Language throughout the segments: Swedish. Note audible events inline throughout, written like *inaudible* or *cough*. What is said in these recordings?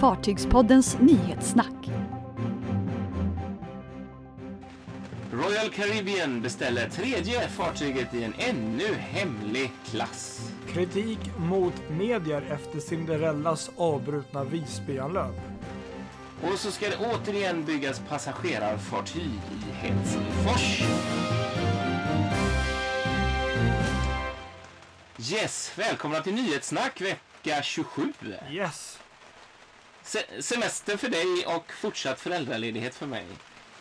Fartygspoddens nyhetssnack. Royal Caribbean beställer tredje fartyget i en ännu hemlig klass. Kritik mot medier efter Cinderellas avbrutna Visbyanlöp. Och så ska det återigen byggas passagerarfartyg i Helsingfors. Yes, välkomna till Nyhetssnack vecka 27. Yes! Se semester för dig och fortsatt föräldraledighet för mig.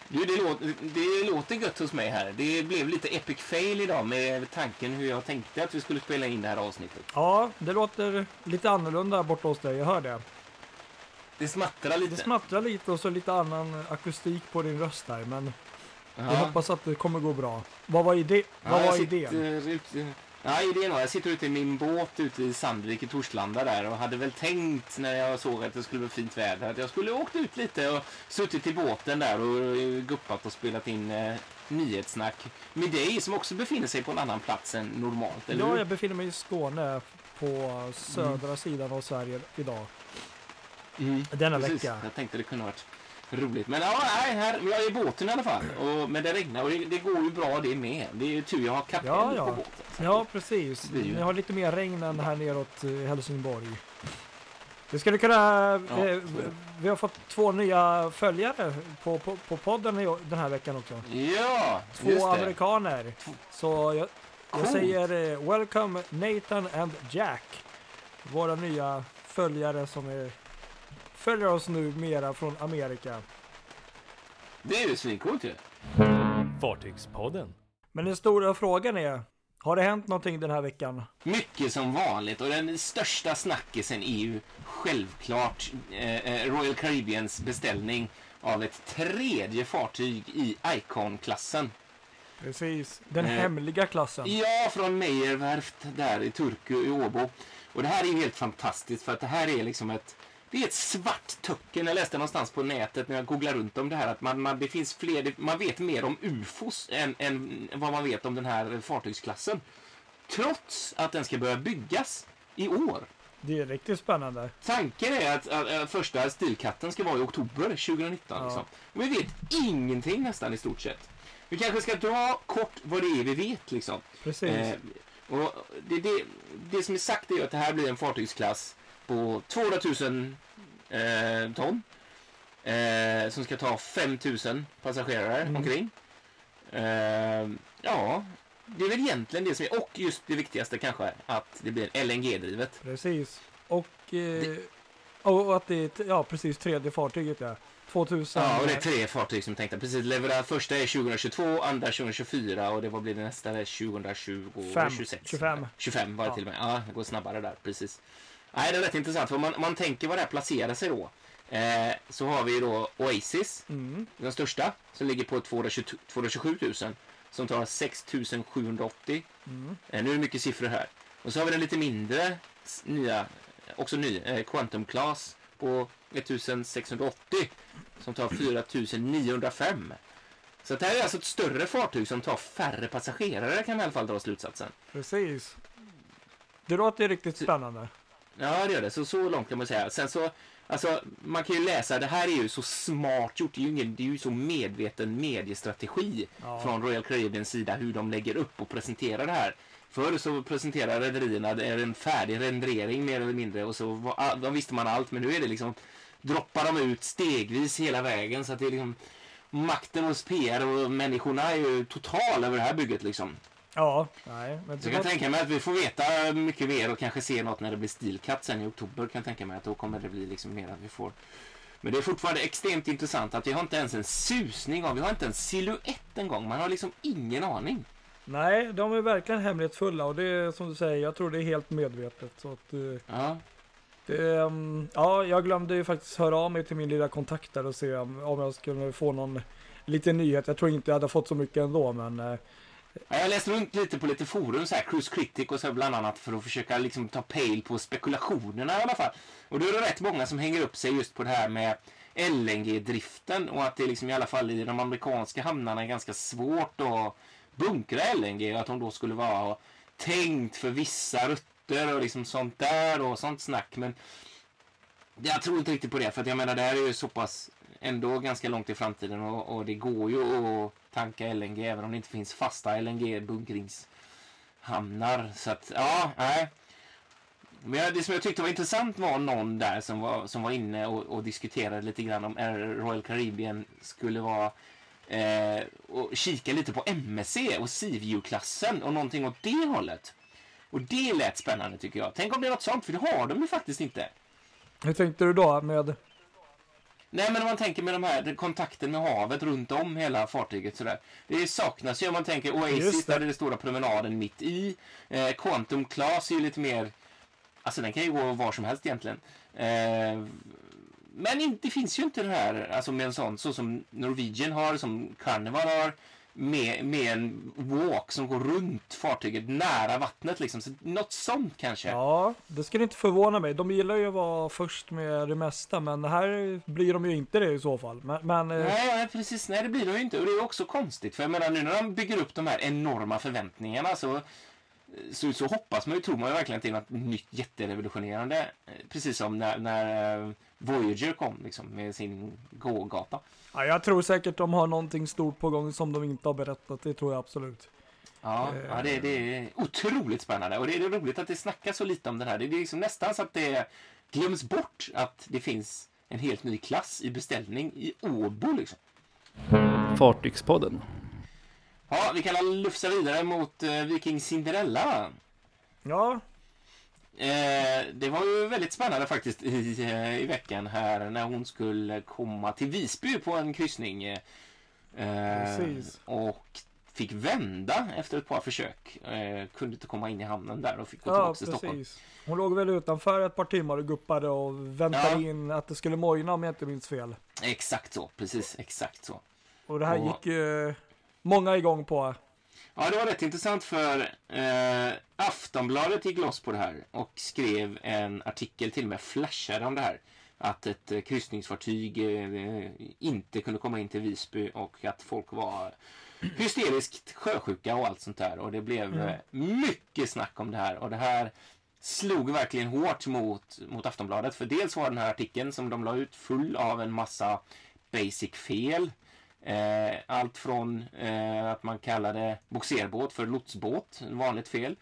Du, det, låter, det låter gött hos mig här. Det blev lite epic fail idag med tanken hur jag tänkte att vi skulle spela in det här avsnittet. Ja, det låter lite annorlunda borta hos dig, jag hör det. Det smattrar lite. Det smattrar lite och så lite annan akustik på din röst här, men Ja. jag hoppas att det kommer gå bra. Vad var, ide Ja, vad var sitter idén? Ute, ja, idén var jag sitter ute i min båt ute i Sandvik i Torslanda där och hade väl tänkt när jag såg att det skulle bli fint väder att jag skulle åkt ut lite och suttit i båten där och guppat och spelat in eh, nyhetssnack med dig som också befinner sig på en annan plats än normalt, eller Ja, jag befinner mig i Skåne på södra sidan av Sverige idag. Mm, Denna precis. vecka. Jag tänkte det kunde varit roligt. Men ja, nej, här, jag är i båten i alla fall. Och, men det regnar och det, det går ju bra det med. Det är ju tur jag har kapten Ja, ja. på båten. Ja, precis. Blir ju- Ni har lite mer regn än här neråt eh, Helsingborg. Det skulle kunna... Ja, eh, vi har fått två nya följare på, på, på podden den här veckan också. Ja, Två amerikaner. Så jag, jag säger eh, welcome Nathan and Jack. Våra nya följare som är, följer oss nu mera från Amerika. Det är ju svincoolt ju. Fartygspodden. Men den stora frågan är, har det hänt någonting den här veckan? Mycket som vanligt och den största snackisen är ju självklart eh, eh, Royal Caribbeans beställning av ett tredje fartyg i Icon-klassen. Precis. Den Eh, hemliga klassen. Ja, från Meyerwerft där i Turku i Åbo. Och det här är ju helt fantastiskt för att det här är liksom ett det är ett svart töcken. Jag läste någonstans på nätet när jag googlade runt om det här att man, man, det finns fler, man vet mer om UFOs än, än vad man vet om den här fartygsklassen. Trots att den ska börja byggas i år. Det är riktigt spännande. Tanken är att, att, att första stilkatten ska vara i oktober 2019. Ja. Liksom. Vi vet ingenting nästan i stort sett. Vi kanske ska dra kort vad det är vi vet liksom. Precis. Eh, och det, det, det som är sagt är att det här blir en fartygsklass på 200 000 eh, ton. Eh, som ska ta 5 000 passagerare Mm. omkring. Eh, ja, det är väl egentligen det som är, och just det viktigaste kanske, att det blir LNG-drivet. Precis. Och, eh, och att det är, ja precis, tredje fartyget ja. 2000. Ja, och det är tre fartyg som är tänkta. Precis, leverera första är 2022, andra 2024 och det vad blir det nästa? Det är 2020, Fem. 26. 25. 25 var det Ja. till och med. Ja, det går snabbare där, precis. Nej, det är rätt intressant för man, man tänker var det här placerar sig då. Eh, så har vi då Oasis, Mm. den största, som ligger på 220, 227 000. Som tar 6 780. Mm. Eh, nu är det mycket siffror här. Och så har vi den lite mindre, nya, också ny, eh, Quantum Class på 1680 som tar 4905. Så det här är alltså ett större fartyg som tar färre passagerare kan man i alla fall dra slutsatsen. Precis. Det låter riktigt spännande. Ja, det gör det. Så, så långt kan man säga. Sen så, alltså, man kan ju läsa, det här är ju så smart gjort. Det är ju, ingen, det är ju så medveten mediestrategi Ja. från Royal Caribbeans sida hur de lägger upp och presenterar det här. Förr så presenterar rederierna en färdig rendering mer eller mindre och så var, då visste man allt men nu är det liksom droppar de ut stegvis hela vägen så att det är liksom makten hos PR och människorna är ju total över det här bygget liksom. Ja, nej. Men jag kan tänka mig att vi får veta mycket mer och kanske se något när det blir stilkatt sen i oktober kan jag tänka mig att då kommer det bli liksom mer att vi får men det är fortfarande extremt intressant att vi har inte ens en susning av, vi har inte en silhuett en gång. Man har liksom ingen aning. nej, de är verkligen hemlighetsfulla och det är som du säger, jag tror det är helt medvetet. Så att, eh, Ja, det, ehm, ja, jag glömde ju faktiskt höra av mig till min lilla kontakt där och se om, om jag skulle få någon liten nyhet. Jag tror inte jag hade fått så mycket ändå, men eh, Ja, Jag läste runt lite på lite forum, så här, Cruise Critic och så bland annat för att försöka liksom ta pejl på spekulationerna i alla fall. Och då är det rätt många som hänger upp sig just på det här med LNG-driften och att det liksom i alla fall i de amerikanska hamnarna är ganska svårt att bunkra LNG och att de då skulle vara tänkt för vissa rutter och liksom sånt där och sånt snack. Men Jag tror inte riktigt på det, för att jag menar det här är ju så pass ändå ganska långt i framtiden och, och det går ju att tanka LNG även om det inte finns fasta LNG-bunkringshamnar. Så att, ja, nej. Men det som jag tyckte var intressant var någon där som var, som var inne och, och diskuterade lite grann om eh, Royal Caribbean skulle vara eh, och kika lite på MSC och Seaview-klassen och någonting åt det hållet. Och det lät spännande tycker jag. Tänk om det är något sånt, för det har de ju faktiskt inte. Hur tänkte du då med? Nej, men om man tänker med de här kontakten med havet runt om hela fartyget sådär. Det saknas ju om man tänker Oasis, där är det stora promenaden mitt i. Eh, Quantum Class är ju lite mer, alltså den kan ju gå var som helst egentligen. Eh, men inte, finns ju inte det här, alltså med en sån, så som Norwegian har, som Carnival har med, med en walk som går runt fartyget nära vattnet liksom. Så något sånt kanske. Ja, det skulle inte förvåna mig. De gillar ju att vara först med det mesta, men här blir de ju inte det i så fall. Men, men eh, nej, nej, precis. Nej, det blir de ju inte. Och det är också konstigt. För jag menar, nu när de bygger upp de här enorma förväntningarna så så, så hoppas man ju, tror man ju verkligen till något nytt jätterevolutionerande. Eh, precis som när, när eh, Voyager kom liksom, med sin gågata. Ja, jag tror säkert de har någonting stort på gång som de inte har berättat. Det tror jag absolut. Ja, eh. ja det, det, är otroligt spännande. Och det är roligt att det snackas så lite om det här. Det är liksom nästan så att det glöms bort att det finns en helt ny klass i beställning i Åbo. Liksom. Fartygspodden. Ja, vi kan lufsa vidare mot uh, Viking Cinderella. Ja, Eh, det var ju väldigt spännande faktiskt i, eh, i veckan här när hon skulle komma till Visby på en kryssning. Eh, Precis. Och fick vända efter ett par försök. Eh, kunde inte komma in i hamnen där och fick gå ja, tillbaka till Stockholm. Hon låg väl utanför ett par timmar och guppade och väntade ja. in att det skulle mojna om jag inte minns fel. Exakt så, precis exakt så. Och det här och... gick ju många igång på. Ja, det var rätt intressant för eh, Aftonbladet gick loss på det här och skrev en artikel, till och med flashade om det här. Att ett eh, kryssningsfartyg eh, inte kunde komma in till Visby och att folk var hysteriskt sjösjuka och allt sånt där. Och det blev mm. Eh, mycket snack om det här. Och det här slog verkligen hårt mot, mot Aftonbladet. För dels var den här artikeln som de la ut full av en massa basic fel. Eh, allt från eh, att man kallade boxerbåt för lotsbåt, vanligt fel,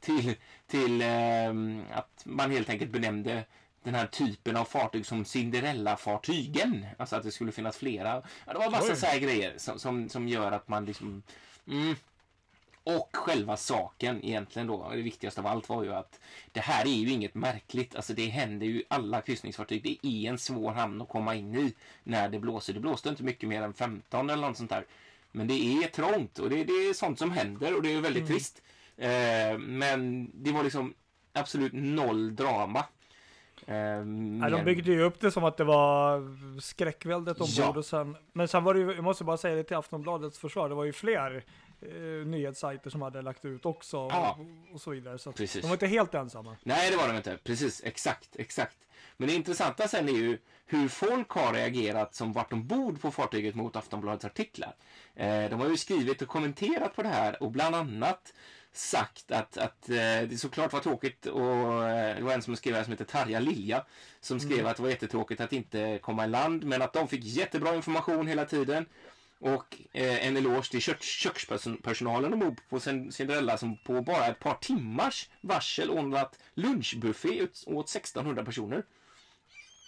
till, till eh, att man helt enkelt benämnde den här typen av fartyg som Cinderella-fartygen. Alltså att det skulle finnas flera. Ja, det var massa så här grejer som, som, som gör att man liksom... Mm, och själva saken egentligen då, det viktigaste av allt var ju att det här är ju inget märkligt. Alltså det händer ju alla kryssningsfartyg. Det är en svår hamn att komma in i när det blåser. Det blåste inte mycket mer än 15 eller något sånt där. Men det är trångt och det, det är sånt som händer och det är väldigt mm. trist. Eh, men det var liksom absolut noll drama. Eh, Nej, de byggde ju upp det som att det var skräckväldet ombord ja. och sen, men sen var det ju, jag måste bara säga det till Aftonbladets försvar, det var ju fler eh, nyhetssajter som hade lagt ut också ja. och, och, så vidare. Så de var inte helt ensamma. Nej, det var de inte. Precis, exakt, exakt. Men det intressanta sen är ju hur folk har reagerat som varit ombord på fartyget mot Aftonbladets artiklar. Eh, de har ju skrivit och kommenterat på det här och bland annat sagt att, att eh, det såklart var tråkigt och eh, det var en som skrev här som heter Tarja Lilja som skrev mm. att det var jättetråkigt att inte komma i land men att de fick jättebra information hela tiden och eh, en eloge till kök kökspersonalen ombord på Cinderella som på bara ett par timmars varsel ordnat lunchbuffé åt 1600 personer.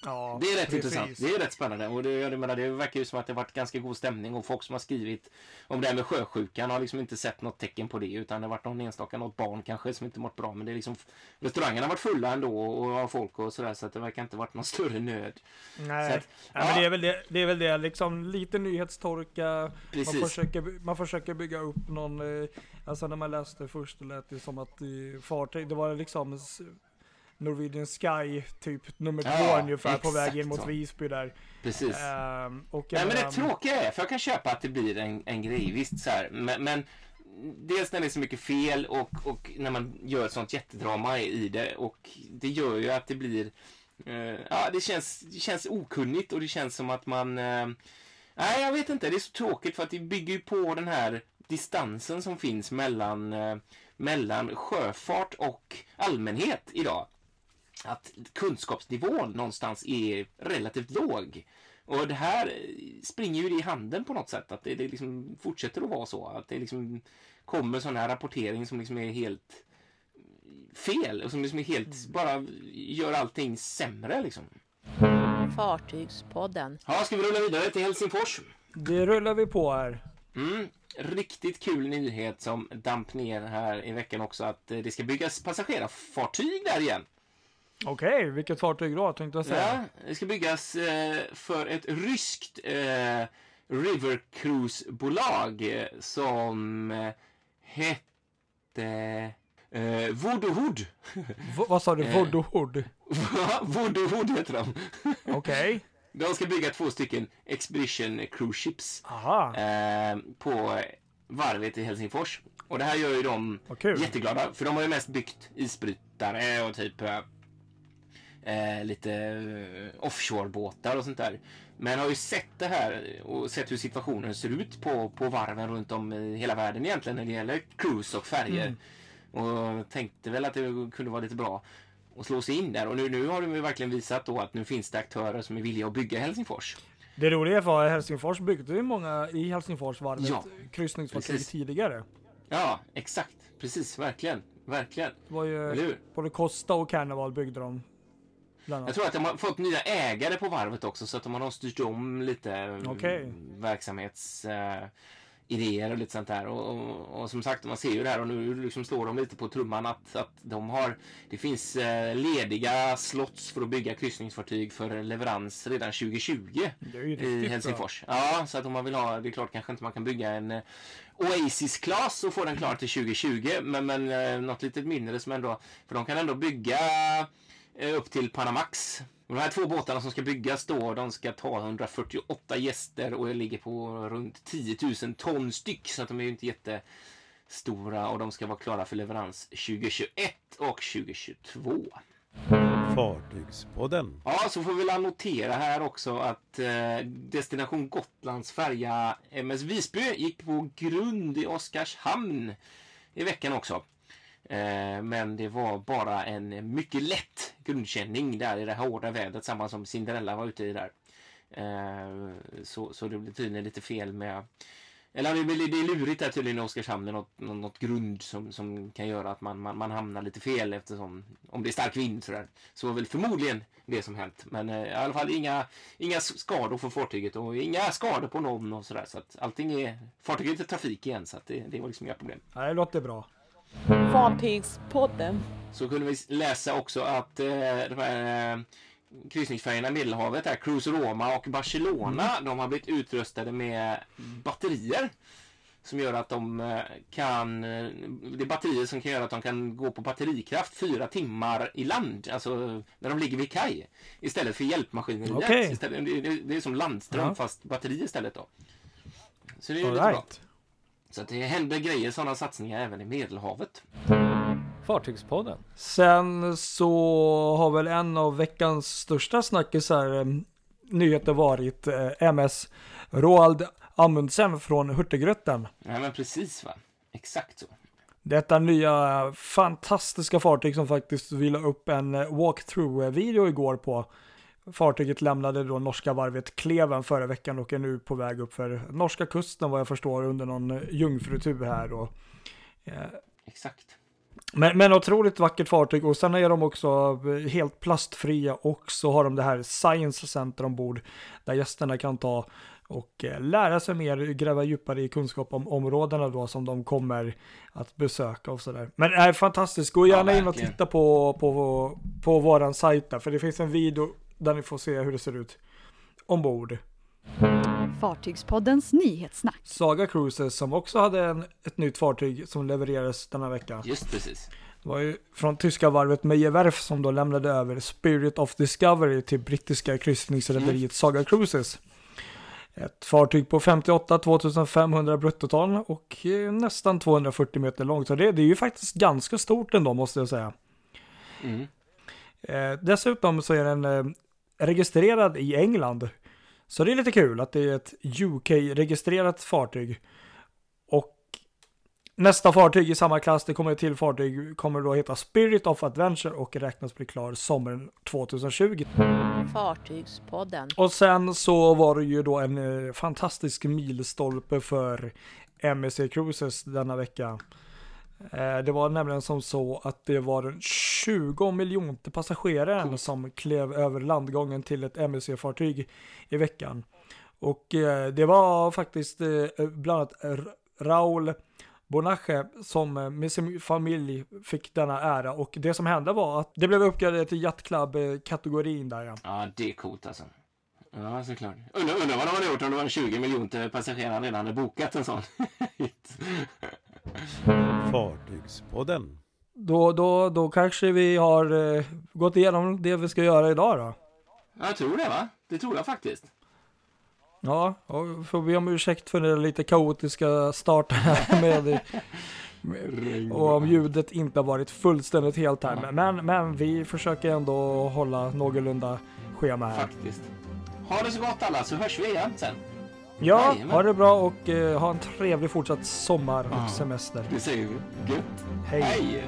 Ja, det är rätt precis. intressant. Det är rätt spännande. Och det, jag menar, det verkar ju som att det varit ganska god stämning och folk som har skrivit om det här med sjösjukan har liksom inte sett något tecken på det utan det har varit någon enstaka, något barn kanske som inte mått bra. Men det är liksom restaurangerna har varit fulla ändå och av folk och sådär så att det verkar inte varit någon *laughs* större nöd. Nej, att, ja. men det är väl det, det är väl det liksom lite nyhetstorka. Man försöker, man försöker bygga upp någon, eh, alltså när man läste först lät det som att fartyg, det var liksom Norwegian Sky typ nummer ja, två ungefär på väg in mot så. Visby där. Precis. Um, och Nej, men det tråkiga är, för jag kan köpa att det blir en, en grej, visst så här, men, men dels när det är så mycket fel och, och när man gör ett sånt jättedrama i det och det gör ju att det blir uh, ja, det känns, det känns okunnigt och det känns som att man uh, nej, jag vet inte, det är så tråkigt för att det bygger ju på den här distansen som finns mellan uh, mellan sjöfart och allmänhet idag. Att kunskapsnivån någonstans är relativt låg. Och det här springer ju i handen på något sätt. Att det, det liksom fortsätter att vara så. Att det liksom kommer sån här rapportering som liksom är helt fel. Och som liksom är helt, mm. bara gör allting sämre liksom. Fartygspodden. Ja, ska vi rulla vidare till Helsingfors? Det rullar vi på här. Mm, riktigt kul nyhet som damp ner här i veckan också att det ska byggas passagerarfartyg där igen. Okej, okay, vilket fartyg då tänkte jag säga? Ja, det ska byggas eh, för ett ryskt eh, River Cruise-bolag eh, som hette eh, Voodoo vad sa du? Voodoo *laughs* Voodoo heter de. *laughs* Okej. Okay. De ska bygga två stycken Expedition Cruise Ships eh, på varvet i Helsingfors. Och det här gör ju dem jätteglada, för de har ju mest byggt isbrytare och typ eh, lite eh, offshorebåtar och sånt där. Men har ju sett det här och sett hur situationen ser ut på, på varven runt om i hela världen egentligen när det gäller cruise och färger. Mm. Och tänkte väl att det kunde vara lite bra att slå sig in där. Och nu, nu har de ju verkligen visat då att nu finns det aktörer som är villiga att bygga Helsingfors. Det roliga var att Helsingfors byggde ju många i Helsingfors varvet ja, kryssningsfartyg tidigare. Ja, exakt. Precis, verkligen. Verkligen. Det var ju både Costa och Carnival byggde de jag tror att de har fått nya ägare på varvet också så att de har styrt om lite mm, okay. verksamhetsidéer uh, och lite sånt där. Och, och, och, som sagt, man ser ju det här och nu liksom slår de lite på trumman att, att de har, det finns uh, lediga slots för att bygga kryssningsfartyg för leverans redan 2020 i Helsingfors. Bra. Ja, så att om man vill ha, det är klart kanske inte man kan bygga en uh, Oasis-klass och få den klar till 2020, men, men uh, något lite mindre som ändå, för de kan ändå bygga Eh, upp till Panamax. De här två båtarna som ska byggas då, de ska ta 148 gäster och ligger på runt 10 000 ton styck. Så att de är ju inte jättestora och de ska vara klara för leverans 2021 och 2022. Fartygspodden. Ja, så får vi notera här också att eh, Destination Gotlands färja MS Visby gick på grund i Oskarshamn i veckan också. Eh, men det var bara en mycket lätt grundkänning där i det hårda vädret, samma som Cinderella var ute i där. Eh, så, så det blir tydligen lite fel med eller det, det är lurigt där tydligen i Oskarshamn med något, något grund som, som kan göra att man, man, man hamnar lite fel eftersom om det är stark vind sådär. Så var väl förmodligen det som hänt. Men eh, i alla fall inga, inga skador för fartyget och inga skador på någon och sådär. Så att allting är, fartyget är i trafik igen så att det, det var liksom inga problem. Nej, det låter bra. Fartygspodden. Så kunde vi läsa också att eh, de här eh, kryssningsfärjorna i Medelhavet, här, Cruise Roma och Barcelona, mm. de har blivit utrustade med batterier. Som gör att de eh, kan, eh, det är batterier som kan göra att de kan gå på batterikraft fyra timmar i land, alltså när de ligger vid kaj. Istället för hjälpmaskineriet. Okay. Istället, det, det, är som landström ja. fast batteri istället då. Så det är All lite right. bra. Så att det händer grejer, sådana satsningar även i Medelhavet. Fartygspodden. Sen så har väl en av veckans största snackisar eh, nyheter varit eh, MS Roald Amundsen från Hurtigruten. Ja men precis va, exakt så. Detta nya fantastiska fartyg som faktiskt vi la upp en eh, walkthrough-video igår på. Fartyget lämnade då norska varvet Kleven förra veckan och är nu på väg upp för norska kusten vad jag förstår under någon jungfrutur här. Och, eh, Exakt. Men, men otroligt vackert fartyg och sen är de också helt plastfria och så har de det här Science Center ombord där gästerna kan ta och eh, lära sig mer, gräva djupare i kunskap om områdena då som de kommer att besöka och sådär. Men det är fantastiskt, gå gärna ja, in och titta på, på, på våran sajt där, för det finns en video där ni får se hur det ser ut ombord. Fartygspoddens nyhetssnack. Saga Cruises som också hade en, ett nytt fartyg som levererades denna vecka. Just precis. Det var ju från tyska varvet Meyerwerf som då lämnade över Spirit of Discovery till brittiska kryssningsrederiet mm. Saga Cruises. Ett fartyg på 58 2500 bruttoton och eh, nästan 240 meter långt. Så det, det är ju faktiskt ganska stort ändå måste jag säga. Mm. Eh, dessutom så är den eh, registrerad i England. Så det är lite kul att det är ett UK-registrerat fartyg. Och Nästa fartyg i samma klass, det kommer ett till fartyg, kommer då heta Spirit of Adventure och räknas bli klar sommaren 2020. Fartygspodden. Och sen så var det ju då en eh, fantastisk milstolpe för MSC Cruises denna vecka. Eh, det var nämligen som så att det var den 20 miljonte passageraren cool. som klev över landgången till ett MSC-fartyg i veckan. Och eh, det var faktiskt eh, bland annat Raul Bonache som med sin familj fick denna ära och det som hände var att det blev uppgraderat till Yacht Club-kategorin där ja. Ja, det är coolt alltså. Ja, såklart. Undrar, undrar vad de hade gjort om det var en 20 miljoner passagerare redan hade bokat en sån *laughs* hit. Fartygspodden. Då, då, då kanske vi har eh, gått igenom det vi ska göra idag då. Jag tror det va? Det tror jag faktiskt. Ja, och får be om ursäkt för den lite kaotiska starten här *laughs* med, med och om ljudet inte har varit fullständigt helt här. Men, men vi försöker ändå hålla någorlunda schema här. Faktiskt. Ha det så gott alla så hörs vi igen sen. Ja, Jajamän. ha det bra och uh, ha en trevlig fortsatt sommar och semester. Det säger vi. Gött. Hej. Hej.